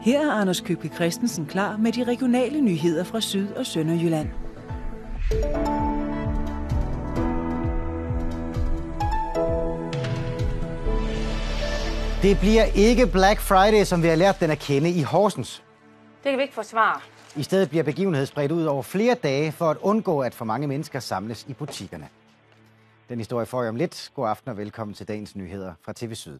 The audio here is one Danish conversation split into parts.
Her er Anders Købke Christensen klar med de regionale nyheder fra Syd- og Sønderjylland. Det bliver ikke Black Friday, som vi har lært den at kende i Horsens. Det kan vi ikke forsvare. I stedet bliver begivenheden spredt ud over flere dage for at undgå, at for mange mennesker samles i butikkerne. Den historie får jeg om lidt. God aften og velkommen til dagens nyheder fra TV Syd.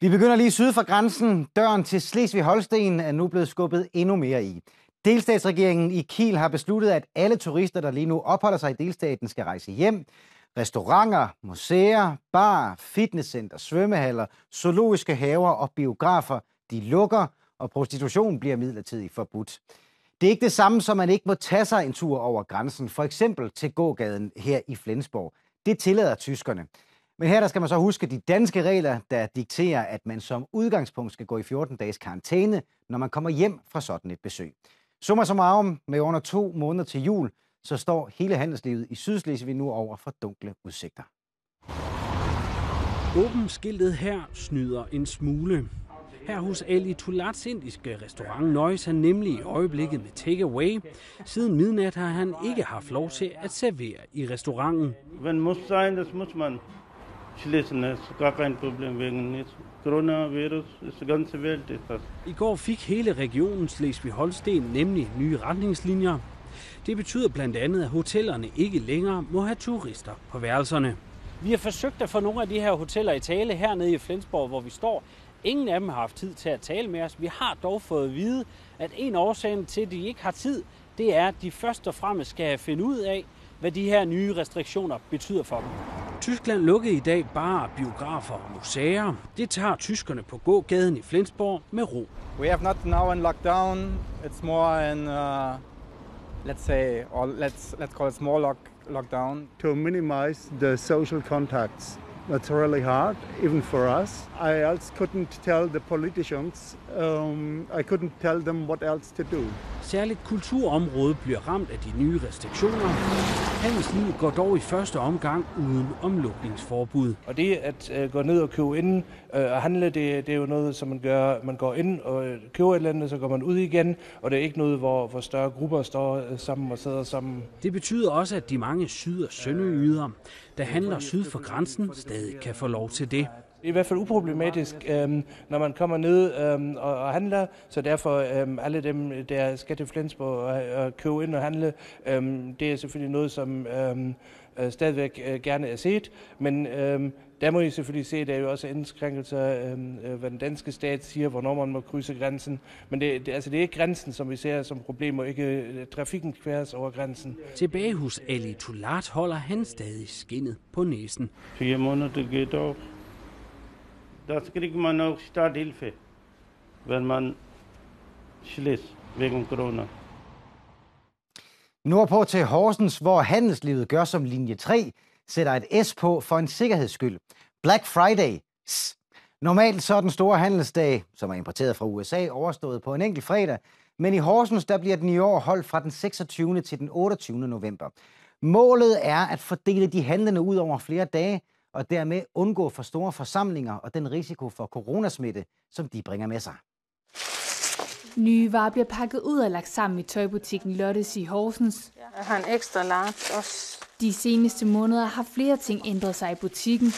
Vi begynder lige syd for grænsen. Døren til Slesvig-Holsten er nu blevet skubbet endnu mere i. Delstatsregeringen i Kiel har besluttet, at alle turister, der lige nu opholder sig i delstaten, skal rejse hjem. Restauranter, museer, bar, fitnesscenter, svømmehaller, zoologiske haver og biografer, de lukker, og prostitution bliver midlertidigt forbudt. Det er ikke det samme, som man ikke må tage sig en tur over grænsen, for eksempel til gågaden her i Flensborg. Det tillader tyskerne. Men her der skal man så huske de danske regler, der dikterer, at man som udgangspunkt skal gå i 14 dages karantæne, når man kommer hjem fra sådan et besøg. Summa summarum, med under to måneder til jul, så står hele handelslivet i Sydslesvig nu over for dunkle udsigter. Åben skiltet her snyder en smule. Her hos Ali Tulats indiske restaurant nøjes han nemlig i øjeblikket med takeaway. Siden midnat har han ikke haft lov til at servere i restauranten. Wenn muss sein, das muss man schließen. Ist gar kein Problem wegen jetzt Coronavirus. Ist die ganze Welt ist das. I går fik hele regionen Slesvig-Holsten nemlig nye retningslinjer. Det betyder blandt andet, at hotellerne ikke længere må have turister på værelserne. Vi har forsøgt at få nogle af de her hoteller i tale hernede i Flensborg, hvor vi står. Ingen af dem har haft tid til at tale med os. Vi har dog fået at vide, at en årsag til, at de ikke har tid, det er, at de først og fremmest skal finde ud af, hvad de her nye restriktioner betyder for dem. Tyskland lukkede i dag bare biografer og museer. Det tager tyskerne på gågaden i Flensborg med ro. We have not now in lockdown. It's more in, uh, let's say, or let's let's call it small lock, lockdown. To minimize the social contacts. That's really hard, even for us. I also couldn't tell the politicians, um, I couldn't tell them what else to do. Særligt kulturområdet bliver ramt af de nye restriktioner. Handelslivet går dog i første omgang uden omlukningsforbud. Og det at øh, gå ned og købe ind øh, og handle, det, det er jo noget, som man gør. Man går ind og øh, køber et eller andet, så går man ud igen, og det er ikke noget, hvor, hvor større grupper står øh, sammen og sidder sammen. Det betyder også, at de mange syd- og sønderjyder, der handler syd for grænsen, stadig kan få lov til det. Det er i hvert fald uproblematisk, øhm, når man kommer ned øhm, og, og handler, så derfor øhm, alle dem, der skal til Flensborg og, og købe ind og handle, øhm, det er selvfølgelig noget, som øhm, øh, stadigvæk øh, gerne er set, men øhm, der må I selvfølgelig se, at der er jo også indskrænkelser, øhm, øh, hvad den danske stat siger, hvornår man må krydse grænsen. Men det, det, altså, det er ikke grænsen, som vi ser som problem, og ikke øh, trafikken kværes over grænsen. Tilbage hos Ali Tulat holder han stadig skinnet på næsen. Vier Monate geht auch. Das kriegt man auch Starthilfe, wenn man schließt wegen Corona. Nordpå til Horsens, hvor handelslivet gør som linje 3, sætter et S på for en sikkerheds skyld. Black Friday. S. Normalt så er den store handelsdag, som er importeret fra USA, overstået på en enkelt fredag, men i Horsens der bliver den i år holdt fra den 26. til den 28. november. Målet er at fordele de handlende ud over flere dage, og dermed undgå for store forsamlinger og den risiko for coronasmitte, som de bringer med sig. Nye varer bliver pakket ud og lagt sammen i tøjbutikken Lottes i Horsens. Jeg har en ekstra large også. De seneste måneder har flere ting ændret sig i butikken.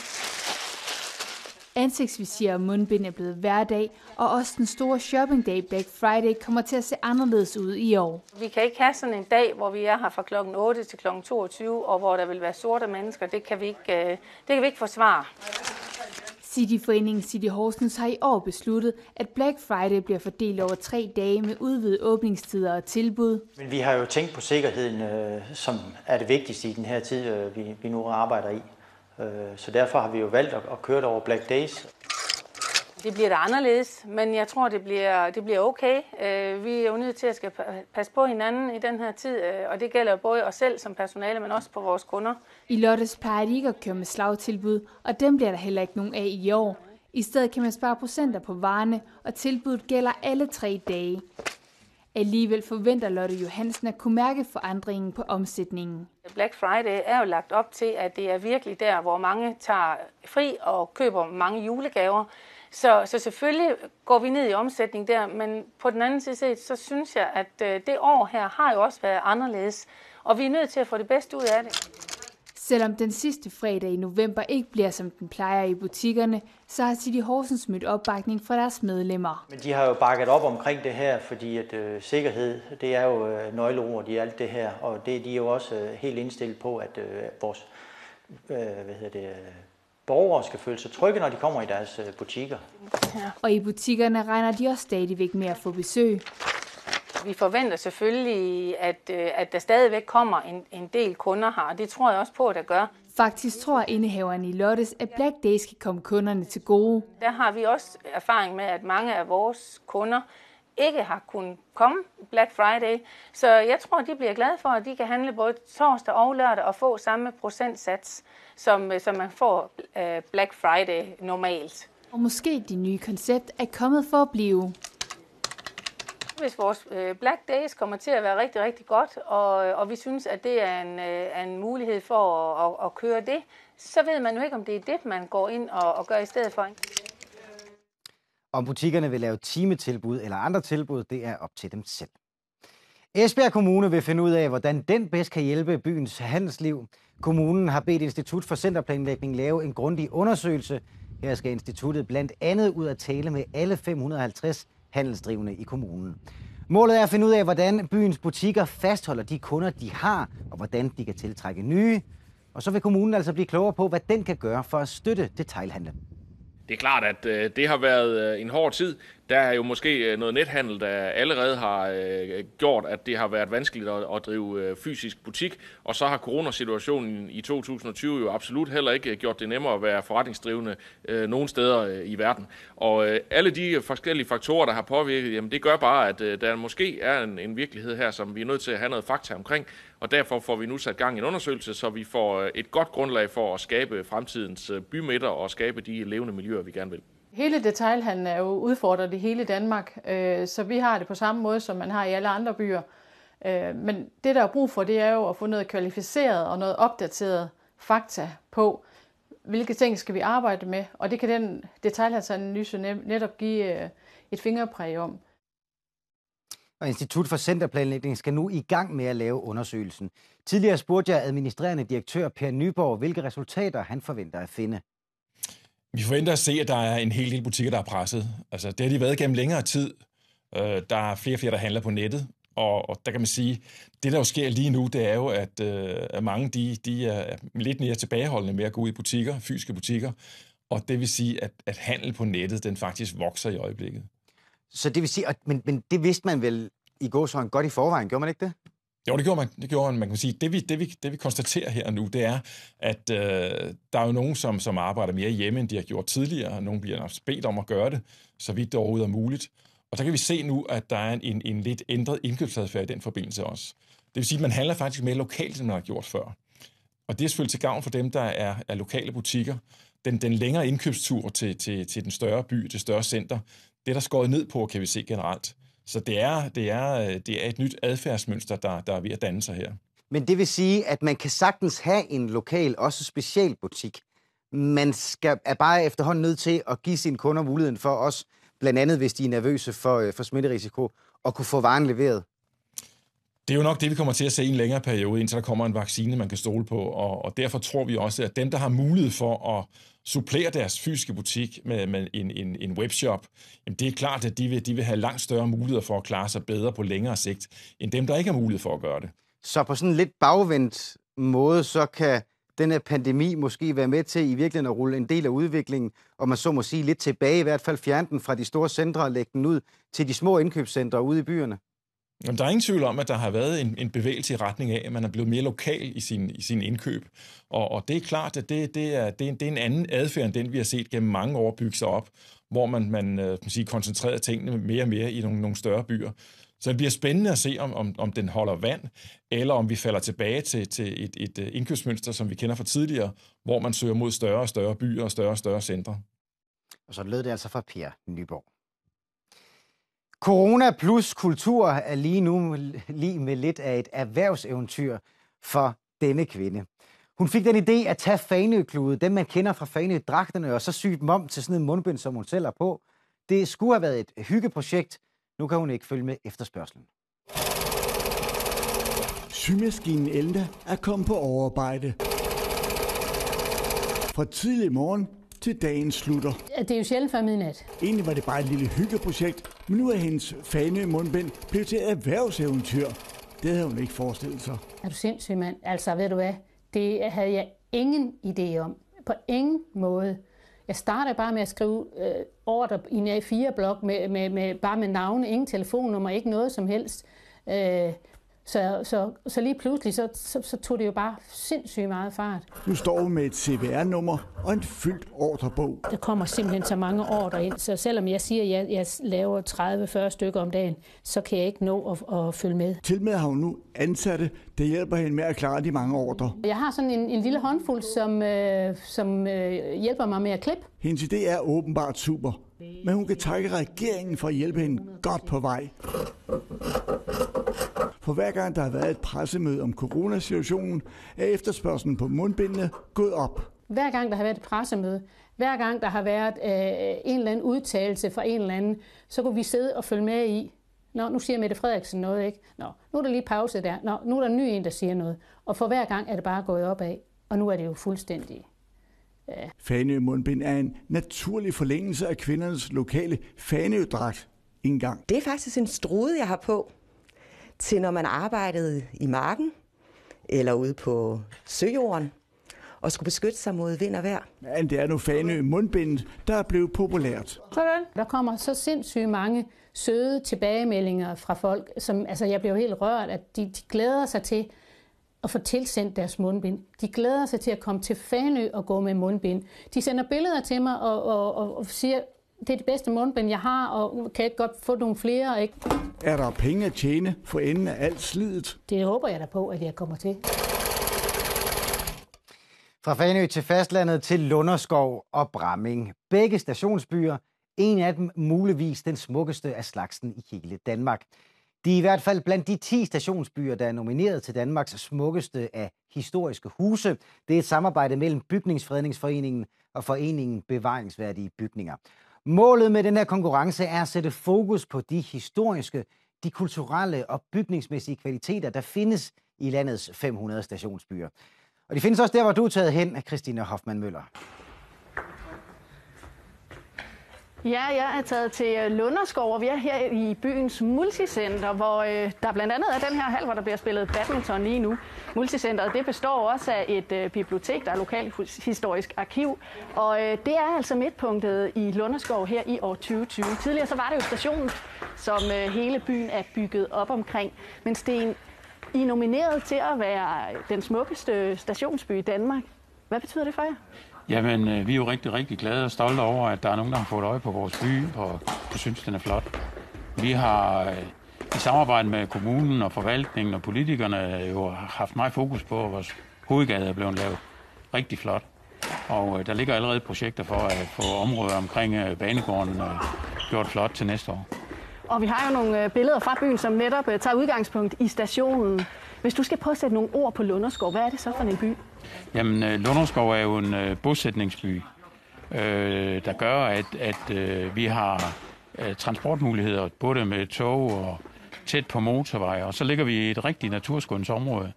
Ansigtsvisir og mundbind er blevet hverdag, og også den store shopping day Black Friday kommer til at se anderledes ud i år. Vi kan ikke have sådan en dag, hvor vi er her fra klokken 8 til klokken 22, og hvor der vil være sorte mennesker. Det kan vi ikke, øh, det kan vi ikke forsvare. Cityforeningen City Horsens har i år besluttet, at Black Friday bliver fordelt over tre dage med udvidet åbningstider og tilbud. Men vi har jo tænkt på sikkerheden, øh, som er det vigtigste i den her tid, øh, vi, vi nu arbejder i. Øh, så derfor har vi jo valgt at, køre det over Black Days. Det bliver da anderledes, men jeg tror, det bliver, det bliver okay. Øh, vi er jo nødt til at skal passe på hinanden i den her tid, øh, og det gælder både os selv som personale, men også på vores kunder. I Lottes plejer de ikke at køre med slagtilbud, og dem bliver der heller ikke nogen af i år. I stedet kan man spare procenter på varerne, og tilbuddet gælder alle tre dage. Alligevel forventer Lotte Johansen at kunne mærke forandringen på omsætningen. Black Friday er jo lagt op til, at det er virkelig der, hvor mange tager fri og køber mange julegaver. Så, så selvfølgelig går vi ned i omsætning der, men på den anden side set, så synes jeg, at øh, det år her har jo også været anderledes, og vi er nødt til at få det bedste ud af det. Selvom den sidste fredag i november ikke bliver som den plejer i butikkerne, så har City Horsens mødt opbakning fra deres medlemmer. Men de har jo bakket op omkring det her, fordi at øh, sikkerhed, det er jo øh, nøgleord i alt det her, og det de er jo også øh, helt indstillet på, at øh, vores øh, hvad hedder det, øh, borgere skal føle sig trygge, når de kommer i deres øh, butikker. Ja. Og i butikkerne regner de også stadigvæk med at få besøg. Vi forventer selvfølgelig, at, øh, at der stadigvæk kommer en, en del kunder her, og det tror jeg også på, at der gør. Faktisk tror indehaveren i Lottes, at Black Days skal komme kunderne til gode. Der har vi også erfaring med, at mange af vores kunder ikke har kunnet komme Black Friday. Så jeg tror, de bliver glade for, at de kan handle både torsdag og lørdag og få samme procentsats, som, som man får uh, Black Friday normalt. Og måske det nye koncept er kommet for at blive. Hvis vores øh, Black Days kommer til at være rigtig, rigtig godt, og, øh, og vi synes, at det er en, er en mulighed for at, at, at køre det, så ved man jo ikke, om det er det, man går ind og, og gør i stedet for. Om butikkerne vil lave timetilbud eller andre tilbud, det er op til dem selv. Esbjerg Kommune vil finde ud af, hvordan den bedst kan hjælpe byens handelsliv. Kommunen har bedt Institut for Centerplanlægning lave en grundig undersøgelse. Her skal instituttet blandt andet ud at tale med alle 550 handelsdrivende i kommunen. Målet er at finde ud af, hvordan byens butikker fastholder de kunder, de har, og hvordan de kan tiltrække nye. Og så vil kommunen altså blive klogere på, hvad den kan gøre for at støtte detailhandlen. Det er klart, at øh, det har været øh, en hård tid. Der er jo måske øh, noget nethandel, der allerede har øh, gjort, at det har været vanskeligt at, drive øh, fysisk butik. Og så har coronasituationen i 2020 jo absolut heller ikke gjort det nemmere at være forretningsdrivende nogen steder i verden. Og alle de forskellige faktorer, der har påvirket, jamen det gør bare, at der måske er en, en virkelighed her, som vi er nødt til at have noget fakta omkring. Og derfor får vi nu sat gang i en undersøgelse, så vi får øh, et godt grundlag for at skabe fremtidens øh, bymidter og skabe de levende miljøer, vi gerne vil. Hele detailhandlen er jo udfordret i hele Danmark, øh, så vi har det på samme måde, som man har i alle andre byer. Men det, der er brug for, det er jo at få noget kvalificeret og noget opdateret fakta på, hvilke ting skal vi arbejde med, og det kan den detailhandelsanalyse netop give et fingerpræg om. Og Institut for Centerplanlægning skal nu i gang med at lave undersøgelsen. Tidligere spurgte jeg administrerende direktør Per Nyborg, hvilke resultater han forventer at finde. Vi forventer at se, at der er en hel del butikker, der er presset. Altså, det har de været gennem længere tid. Øh, der er flere og flere, der handler på nettet. Og, og der kan man sige, det der jo sker lige nu, det er jo, at, øh, at mange de, de er lidt mere tilbageholdende med at gå ud i butikker, fysiske butikker. Og det vil sige, at, at handel på nettet, den faktisk vokser i øjeblikket. Så det vil sige, at, men, men det vidste man vel i går så godt i forvejen, gjorde man ikke det? Jo, det gjorde man. Det gjorde man. Man kan sige, det vi, det vi, det vi konstaterer her nu, det er, at øh, der er jo nogen, som, som arbejder mere hjemme, end de har gjort tidligere. Nogen bliver bedt om at gøre det, så vidt det overhovedet er muligt. Og der kan vi se nu, at der er en, en lidt ændret indkøbsadfærd i den forbindelse også. Det vil sige, at man handler faktisk mere lokalt, end man har gjort før. Og det er selvfølgelig til gavn for dem, der er, er lokale butikker. Den, den længere indkøbstur til, til, til den større by, det større center, det er der skåret ned på, kan vi se generelt. Så det er, det er, det er et nyt adfærdsmønster, der, der er ved at danne sig her. Men det vil sige, at man kan sagtens have en lokal, også specialbutik. Man skal, er bare efterhånden nødt til at give sine kunder muligheden for os, blandt andet hvis de er nervøse for, øh, for smitterisiko, at kunne få varen leveret. Det er jo nok det, vi kommer til at se i en længere periode, indtil der kommer en vaccine, man kan stole på. Og, og derfor tror vi også, at dem, der har mulighed for at supplere deres fysiske butik med, med en, en, en webshop, jamen det er klart, at de vil, de vil have langt større muligheder for at klare sig bedre på længere sigt, end dem, der ikke har mulighed for at gøre det. Så på sådan en lidt bagvendt måde, så kan den her pandemi måske være med til i virkeligheden at rulle en del af udviklingen, og man så må sige lidt tilbage, i hvert fald fjerne den fra de store centre og lægge den ud til de små indkøbscentre ude i byerne? Jamen, der er ingen tvivl om, at der har været en, en bevægelse i retning af, at man er blevet mere lokal i sin, i sin indkøb. Og, og det er klart, at det, det, er, det, er, det er en anden adfærd, end den vi har set gennem mange år bygge sig op, hvor man, man, øh, man sige, koncentrerer tingene mere og mere i nogle, nogle større byer. Så det bliver spændende at se, om, om, om den holder vand, eller om vi falder tilbage til, til et, et øh, indkøbsmønster, som vi kender fra tidligere, hvor man søger mod større og større byer og større og større centre. Og så lød det altså fra Per Nyborg. Corona plus kultur er lige nu lige med lidt af et erhvervseventyr for denne kvinde. Hun fik den idé at tage fanøklude, dem man kender fra fanødragterne, og så sy dem om til sådan en mundbind, som hun selv har på. Det skulle have været et hyggeprojekt. Nu kan hun ikke følge med efterspørgselen. Symaskinen Elna er kommet på overarbejde. Fra tidlig morgen til dagen slutter. Det er jo sjældent før midnat. Egentlig var det bare et lille hyggeprojekt, men nu er hendes fane mundbind blevet til et erhvervseventyr. Det havde hun ikke forestillet sig. Er du sindssyg, mand? Altså, ved du hvad? Det havde jeg ingen idé om. På ingen måde. Jeg startede bare med at skrive øh, ordre i en A4-blok med, med, med, bare med navne, ingen telefonnummer, ikke noget som helst. Øh, så, så, så lige pludselig, så, så, så tog det jo bare sindssygt meget fart. Nu står vi med et CVR-nummer og en fyldt ordrebog. Der kommer simpelthen så mange ordre ind, så selvom jeg siger, at jeg, jeg laver 30-40 stykker om dagen, så kan jeg ikke nå at, at følge med. Til med har hun nu ansatte, der hjælper hende med at klare de mange ordre. Jeg har sådan en, en lille håndfuld, som, øh, som øh, hjælper mig med at klippe. Hendes idé er åbenbart super, men hun kan takke regeringen for at hjælpe hende godt på vej. For hver gang der har været et pressemøde om coronasituationen, er efterspørgselen på mundbindene gået op. Hver gang der har været et pressemøde, hver gang der har været øh, en eller anden udtalelse fra en eller anden, så kunne vi sidde og følge med i, Nå, nu siger Mette Frederiksen noget, ikke? Nå, nu er der lige pause der. Nå, nu er der en ny en, der siger noget. Og for hver gang er det bare gået opad. Og nu er det jo fuldstændig... Ja. Fanø mundbind er en naturlig forlængelse af kvindernes lokale fanødragt engang. Det er faktisk en strude, jeg har på til når man arbejdede i marken eller ude på søjorden og skulle beskytte sig mod vind og vejr. Men det er nu Fanø mundbindet, der er blevet populært. Sådan. Der kommer så sindssygt mange søde tilbagemeldinger fra folk, som altså jeg bliver helt rørt, at de, de glæder sig til at få tilsendt deres mundbind. De glæder sig til at komme til Fanø og gå med mundbind. De sender billeder til mig og, og, og, og siger, det er det bedste mundbind, jeg har, og kan ikke godt få nogle flere. Ikke? Er der penge at tjene for enden af alt slidet? Det håber jeg da på, at jeg kommer til. Fra Fanø til fastlandet til Lunderskov og Bramming. Begge stationsbyer, en af dem muligvis den smukkeste af slagsen i hele Danmark. De er i hvert fald blandt de 10 stationsbyer, der er nomineret til Danmarks smukkeste af historiske huse. Det er et samarbejde mellem Bygningsfredningsforeningen og Foreningen Bevaringsværdige Bygninger. Målet med den her konkurrence er at sætte fokus på de historiske, de kulturelle og bygningsmæssige kvaliteter, der findes i landets 500 stationsbyer. Og de findes også der, hvor du er taget hen, Christine Hoffmann Møller. Ja, jeg er taget til øh, Lunderskov, og vi er her i byens multicenter, hvor øh, der blandt andet er den her hal, hvor der bliver spillet badminton lige nu. Multicenteret det består også af et øh, bibliotek, der er lokalt historisk arkiv, og øh, det er altså midtpunktet i Lunderskov her i år 2020. Tidligere så var det jo stationen, som øh, hele byen er bygget op omkring. Men Sten, I er nomineret til at være den smukkeste stationsby i Danmark. Hvad betyder det for jer? Jamen, øh, vi er jo rigtig, rigtig glade og stolte over, at der er nogen, der har fået øje på vores by, og og synes, den er flot. Vi har øh, i samarbejde med kommunen og forvaltningen og politikerne øh, jo haft meget fokus på, at vores hovedgade er blevet lavet rigtig flot. Og øh, der ligger allerede projekter for at få området omkring banegården gjort flot til næste år. Og vi har jo nogle billeder fra byen, som netop tager udgangspunkt i stationen. Hvis du skal prøve at sætte nogle ord på Lunderskov, hvad er det så for en by? Jamen, øh, Lunderskov er jo en øh, bosætningsby, øh, der gør, at, at øh, vi har øh, transportmuligheder, både med tog og tæt på motorveje. og så ligger vi i et rigtigt naturskånsområde,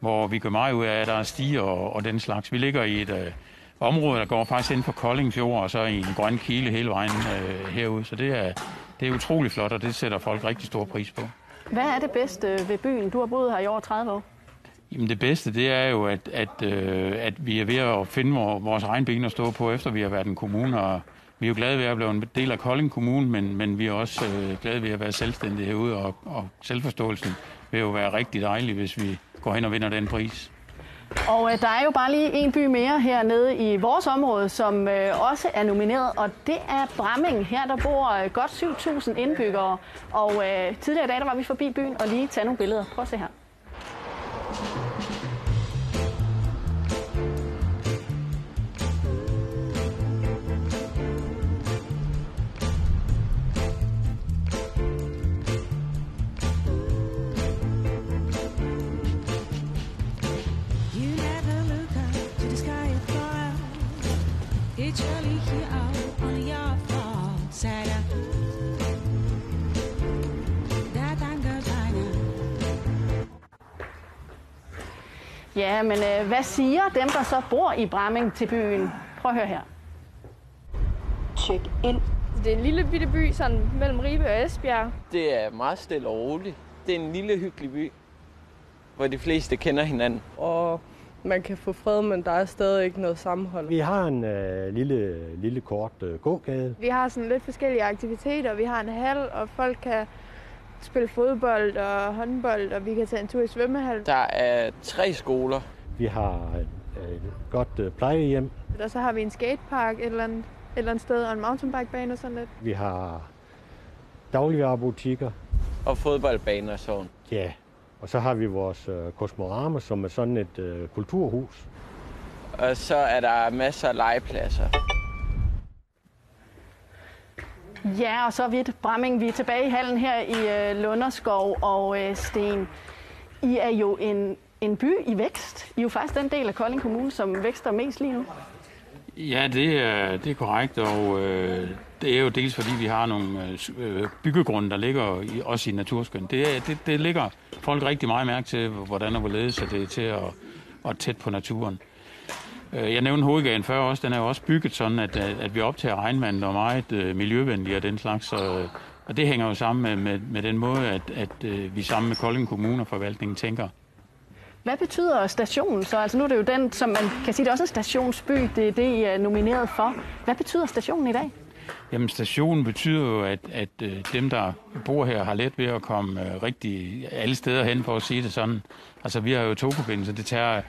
hvor vi gør meget ud af, at der er stiger og, og den slags. Vi ligger i et øh, område, der går faktisk ind på Koldingfjord, og så i en grøn kile hele vejen øh, herude, så det er, det er utrolig flot, og det sætter folk rigtig stor pris på. Hvad er det bedste ved byen? Du har boet her i over 30 år. Jamen det bedste, det er jo, at, at, øh, at vi er ved at finde vores egen ben at stå på, efter vi har været en kommune, og vi er jo glade ved at blive en del af Kolding Kommune, men, men vi er også øh, glade ved at være selvstændige herude, og, og selvforståelsen vil jo være rigtig dejlig, hvis vi går hen og vinder den pris. Og øh, der er jo bare lige en by mere hernede i vores område, som øh, også er nomineret, og det er Bramming. Her der bor øh, godt 7.000 indbyggere, og øh, tidligere i dag der var vi forbi byen og lige tage nogle billeder. Prøv at se her. Ja, men øh, hvad siger dem, der så bor i Bramming til byen? Prøv at høre her. Check ind. Det er en lille bitte by, sådan mellem Ribe og Esbjerg. Det er meget stille og roligt. Det er en lille, hyggelig by, hvor de fleste kender hinanden. Og man kan få fred, men der er stadig ikke noget sammenhold. Vi har en øh, lille, lille kort øh, gågade. Vi har sådan lidt forskellige aktiviteter. Vi har en hal, og folk kan spille fodbold og håndbold, og vi kan tage en tur i svømmehal. Der er tre skoler. Vi har et, et godt øh, plejehjem. Og så har vi en skatepark et eller andet, et eller andet sted, og en mountainbikebane og sådan lidt. Vi har dagligvarerbutikker. Og fodboldbaner og sådan. Ja, og så har vi vores øh, Kosmorama, som er sådan et øh, kulturhus. Og så er der masser af legepladser. Ja, og så vidt. Bramming. Vi er tilbage i hallen her i øh, Lunderskov og øh, Sten. I er jo en, en by i vækst. I er jo faktisk den del af Kolding Kommune, som vækster mest lige nu. Ja, det er, det er korrekt, og øh, det er jo dels fordi, vi har nogle øh, øh byggegrunde, der ligger i, også i naturskøn. Det, er, det, det ligger folk rigtig meget mærke til, hvordan og hvorledes at det er til at, at tæt på naturen. Øh, jeg nævnte hovedgaden før også, den er jo også bygget sådan, at, at vi optager regnvandet og meget øh, miljøvenlige og den slags. Så, og det hænger jo sammen med, med, med den måde, at, at øh, vi sammen med Kolding Kommune og forvaltningen tænker. Hvad betyder stationen så? Altså nu er det jo den, som man kan sige, det er også en stationsby, det er det, I er nomineret for. Hvad betyder stationen i dag? Jamen stationen betyder jo, at, at dem, der bor her, har let ved at komme rigtig alle steder hen, for at sige det sådan. Altså vi har jo togforbindelse, det tager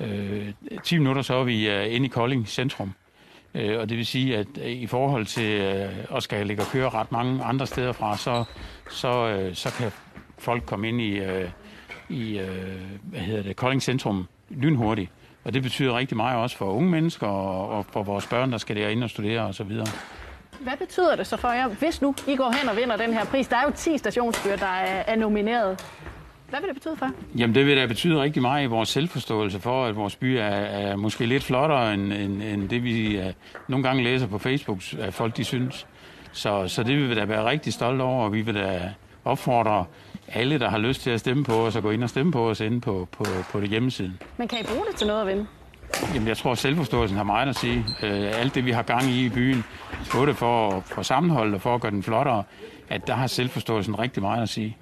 øh, 10 minutter, så er vi uh, inde i Kolding centrum. Øh, og det vil sige, at øh, i forhold til uh, at skal ligge og køre ret mange andre steder fra, så, så, uh, så kan folk komme ind i, uh, i uh, hvad hedder det, Kolding centrum lynhurtigt. Og det betyder rigtig meget også for unge mennesker og, og for vores børn, der skal derind og studere osv. Hvad betyder det så for jer, hvis nu I går hen og vinder den her pris? Der er jo 10 stationsbyer, der er, er nomineret. Hvad vil det betyde for? Jamen det vil da betyde rigtig meget i vores selvforståelse for, at vores by er, er måske lidt flottere end, end, end det, vi uh, nogle gange læser på Facebook, at folk de synes. Så, så det vil vi da være rigtig stolte over, og vi vil da opfordre alle, der har lyst til at stemme på os, at gå ind og stemme på os inde på, på, på det hjemmesiden. Men kan I bruge det til noget at vinde? Jamen, jeg tror, at selvforståelsen har meget at sige. Uh, alt det, vi har gang i i byen, både for, for sammenhold og for at gøre den flottere, at der har selvforståelsen rigtig meget at sige.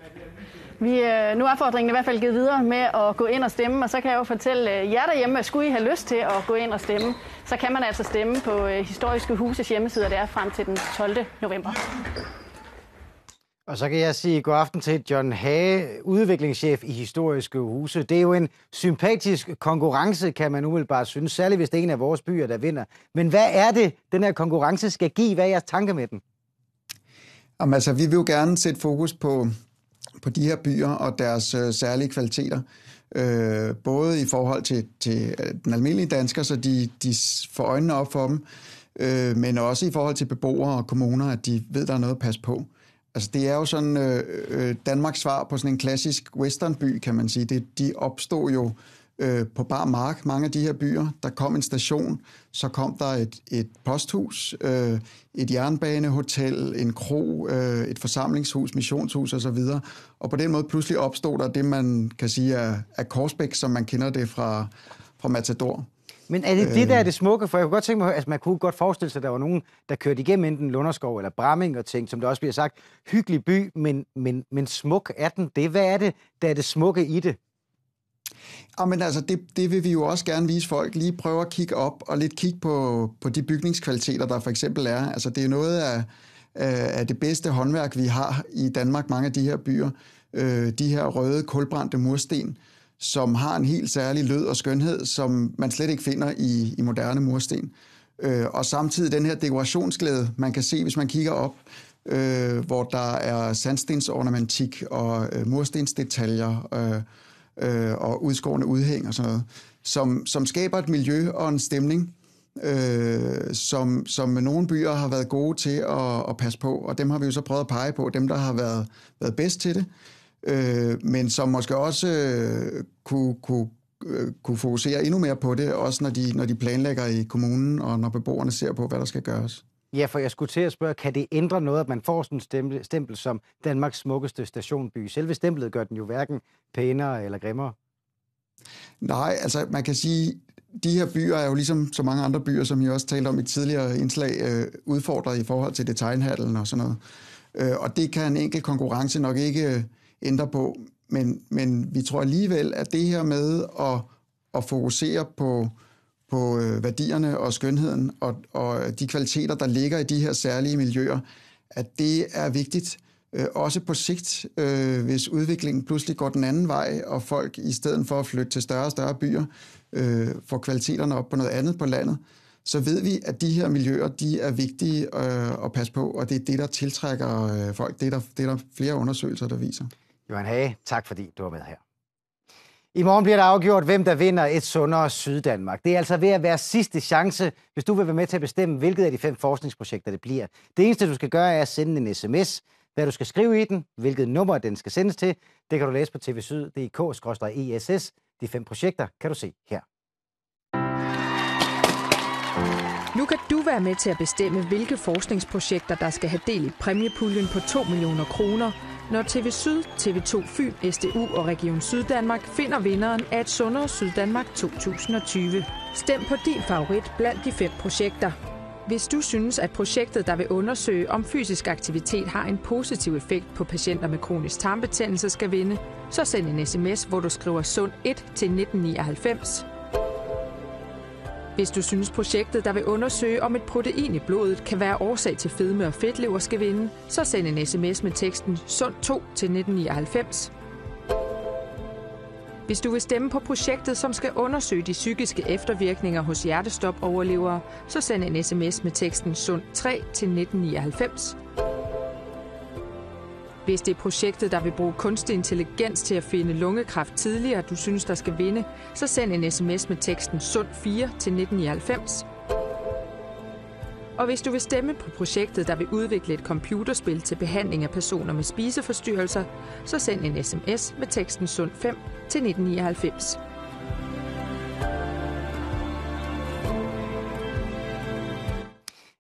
Vi, øh, nu er fordringen i hvert fald givet videre med at gå ind og stemme, og så kan jeg jo fortælle øh, jer derhjemme, at skulle I have lyst til at gå ind og stemme, så kan man altså stemme på øh, Historiske Huses hjemmeside, og det er frem til den 12. november. Og så kan jeg sige god aften til John Hage, udviklingschef i Historiske Huse. Det er jo en sympatisk konkurrence, kan man umiddelbart synes, særligt hvis det er en af vores byer, der vinder. Men hvad er det, den her konkurrence skal give? Hvad er jeres tanke med den? Jamen, altså, vi vil jo gerne sætte fokus på på de her byer og deres øh, særlige kvaliteter. Øh, både i forhold til, til øh, den almindelige dansker, så de, de får øjnene op for dem, øh, men også i forhold til beboere og kommuner, at de ved, der er noget at passe på. Altså det er jo sådan øh, øh Danmarks svar på sådan en klassisk westernby, kan man sige. Det, de opstod jo øh, på bar mark, mange af de her byer. Der kom en station, så kom der et, et posthus, øh, et jernbanehotel, en kro, øh, et forsamlingshus, missionshus osv. Og på den måde pludselig opstod der det, man kan sige er, er Korsbæk, som man kender det fra, fra Matador. Men er det det, der er det smukke? For jeg kunne godt tænke mig, at altså, man kunne godt forestille sig, at der var nogen, der kørte igennem enten Lunderskov eller Bramming og tænkte, som der også bliver sagt, hyggelig by, men, men, men smuk er den det? Hvad er det, der er det smukke i det? Ja, men altså, det, det vil vi jo også gerne vise folk. Lige prøve at kigge op og lidt kigge på, på de bygningskvaliteter, der for eksempel er. Altså, det er noget af, af det bedste håndværk, vi har i Danmark, mange af de her byer. Øh, de her røde, kulbrændte mursten, som har en helt særlig lød og skønhed, som man slet ikke finder i, i moderne mursten. Øh, og samtidig den her dekorationsglæde, man kan se, hvis man kigger op, øh, hvor der er sandstensornamentik og murstensdetaljer, murstensdetaljer, øh, og udskårende udhæng og sådan noget, som, som skaber et miljø og en stemning, øh, som, som nogle byer har været gode til at, at passe på, og dem har vi jo så prøvet at pege på, dem der har været, været bedst til det, øh, men som måske også øh, kunne, kunne, øh, kunne fokusere endnu mere på det, også når de, når de planlægger i kommunen, og når beboerne ser på, hvad der skal gøres. Ja, for jeg skulle til at spørge, kan det ændre noget, at man får sådan en stempel, stempel som Danmarks smukkeste stationby? Selve stemplet gør den jo hverken pænere eller grimmere. Nej, altså man kan sige, de her byer er jo ligesom så mange andre byer, som I også talte om i tidligere indslag, øh, udfordret i forhold til detaljhandlen og sådan noget. Øh, og det kan en enkelt konkurrence nok ikke øh, ændre på. Men, men vi tror alligevel, at det her med at, at fokusere på, på øh, værdierne og skønheden og, og de kvaliteter, der ligger i de her særlige miljøer, at det er vigtigt. Øh, også på sigt, øh, hvis udviklingen pludselig går den anden vej, og folk i stedet for at flytte til større og større byer, øh, får kvaliteterne op på noget andet på landet, så ved vi, at de her miljøer, de er vigtige øh, at passe på, og det er det, der tiltrækker øh, folk. Det er, der, det er der flere undersøgelser, der viser. Johan Hage, tak fordi du var med her. I morgen bliver der afgjort, hvem der vinder et sundere Syddanmark. Det er altså ved at være sidste chance, hvis du vil være med til at bestemme, hvilket af de fem forskningsprojekter det bliver. Det eneste, du skal gøre, er at sende en sms. Hvad du skal skrive i den, hvilket nummer den skal sendes til, det kan du læse på tvsyd.dk-ess. De fem projekter kan du se her. Nu kan du være med til at bestemme, hvilke forskningsprojekter, der skal have del i præmiepuljen på 2 millioner kroner, når TV Syd, TV2 Fyn, SDU og Region Syddanmark finder vinderen af et sundere Syddanmark 2020. Stem på din favorit blandt de fem projekter. Hvis du synes, at projektet, der vil undersøge, om fysisk aktivitet har en positiv effekt på patienter med kronisk tarmbetændelse, skal vinde, så send en sms, hvor du skriver sund 1 til 1999. Hvis du synes, projektet, der vil undersøge, om et protein i blodet kan være årsag til fedme og fedtlever, skal vinde, så send en sms med teksten sund 2 til 1999. Hvis du vil stemme på projektet, som skal undersøge de psykiske eftervirkninger hos hjertestop-overlevere, så send en sms med teksten sund 3 til 1999. Hvis det er projektet, der vil bruge kunstig intelligens til at finde lungekræft tidligere, du synes, der skal vinde, så send en sms med teksten sund 4 til 1999. Og hvis du vil stemme på projektet, der vil udvikle et computerspil til behandling af personer med spiseforstyrrelser, så send en sms med teksten sund 5 til 1999.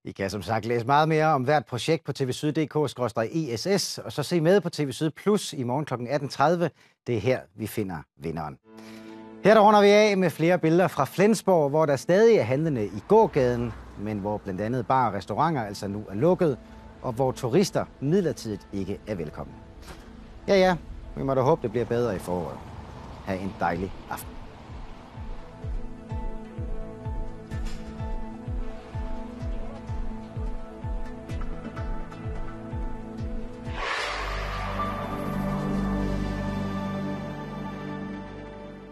I kan som sagt læse meget mere om hvert projekt på tvsyd.dk-ess, og så se med på TV Syd Plus i morgen kl. 18.30. Det er her, vi finder vinderen. Her der runder vi af med flere billeder fra Flensborg, hvor der stadig er handlende i gågaden, men hvor blandt andet bar og restauranter altså nu er lukket, og hvor turister midlertidigt ikke er velkomne. Ja, ja, vi må da håbe, det bliver bedre i foråret. Ha' en dejlig aften.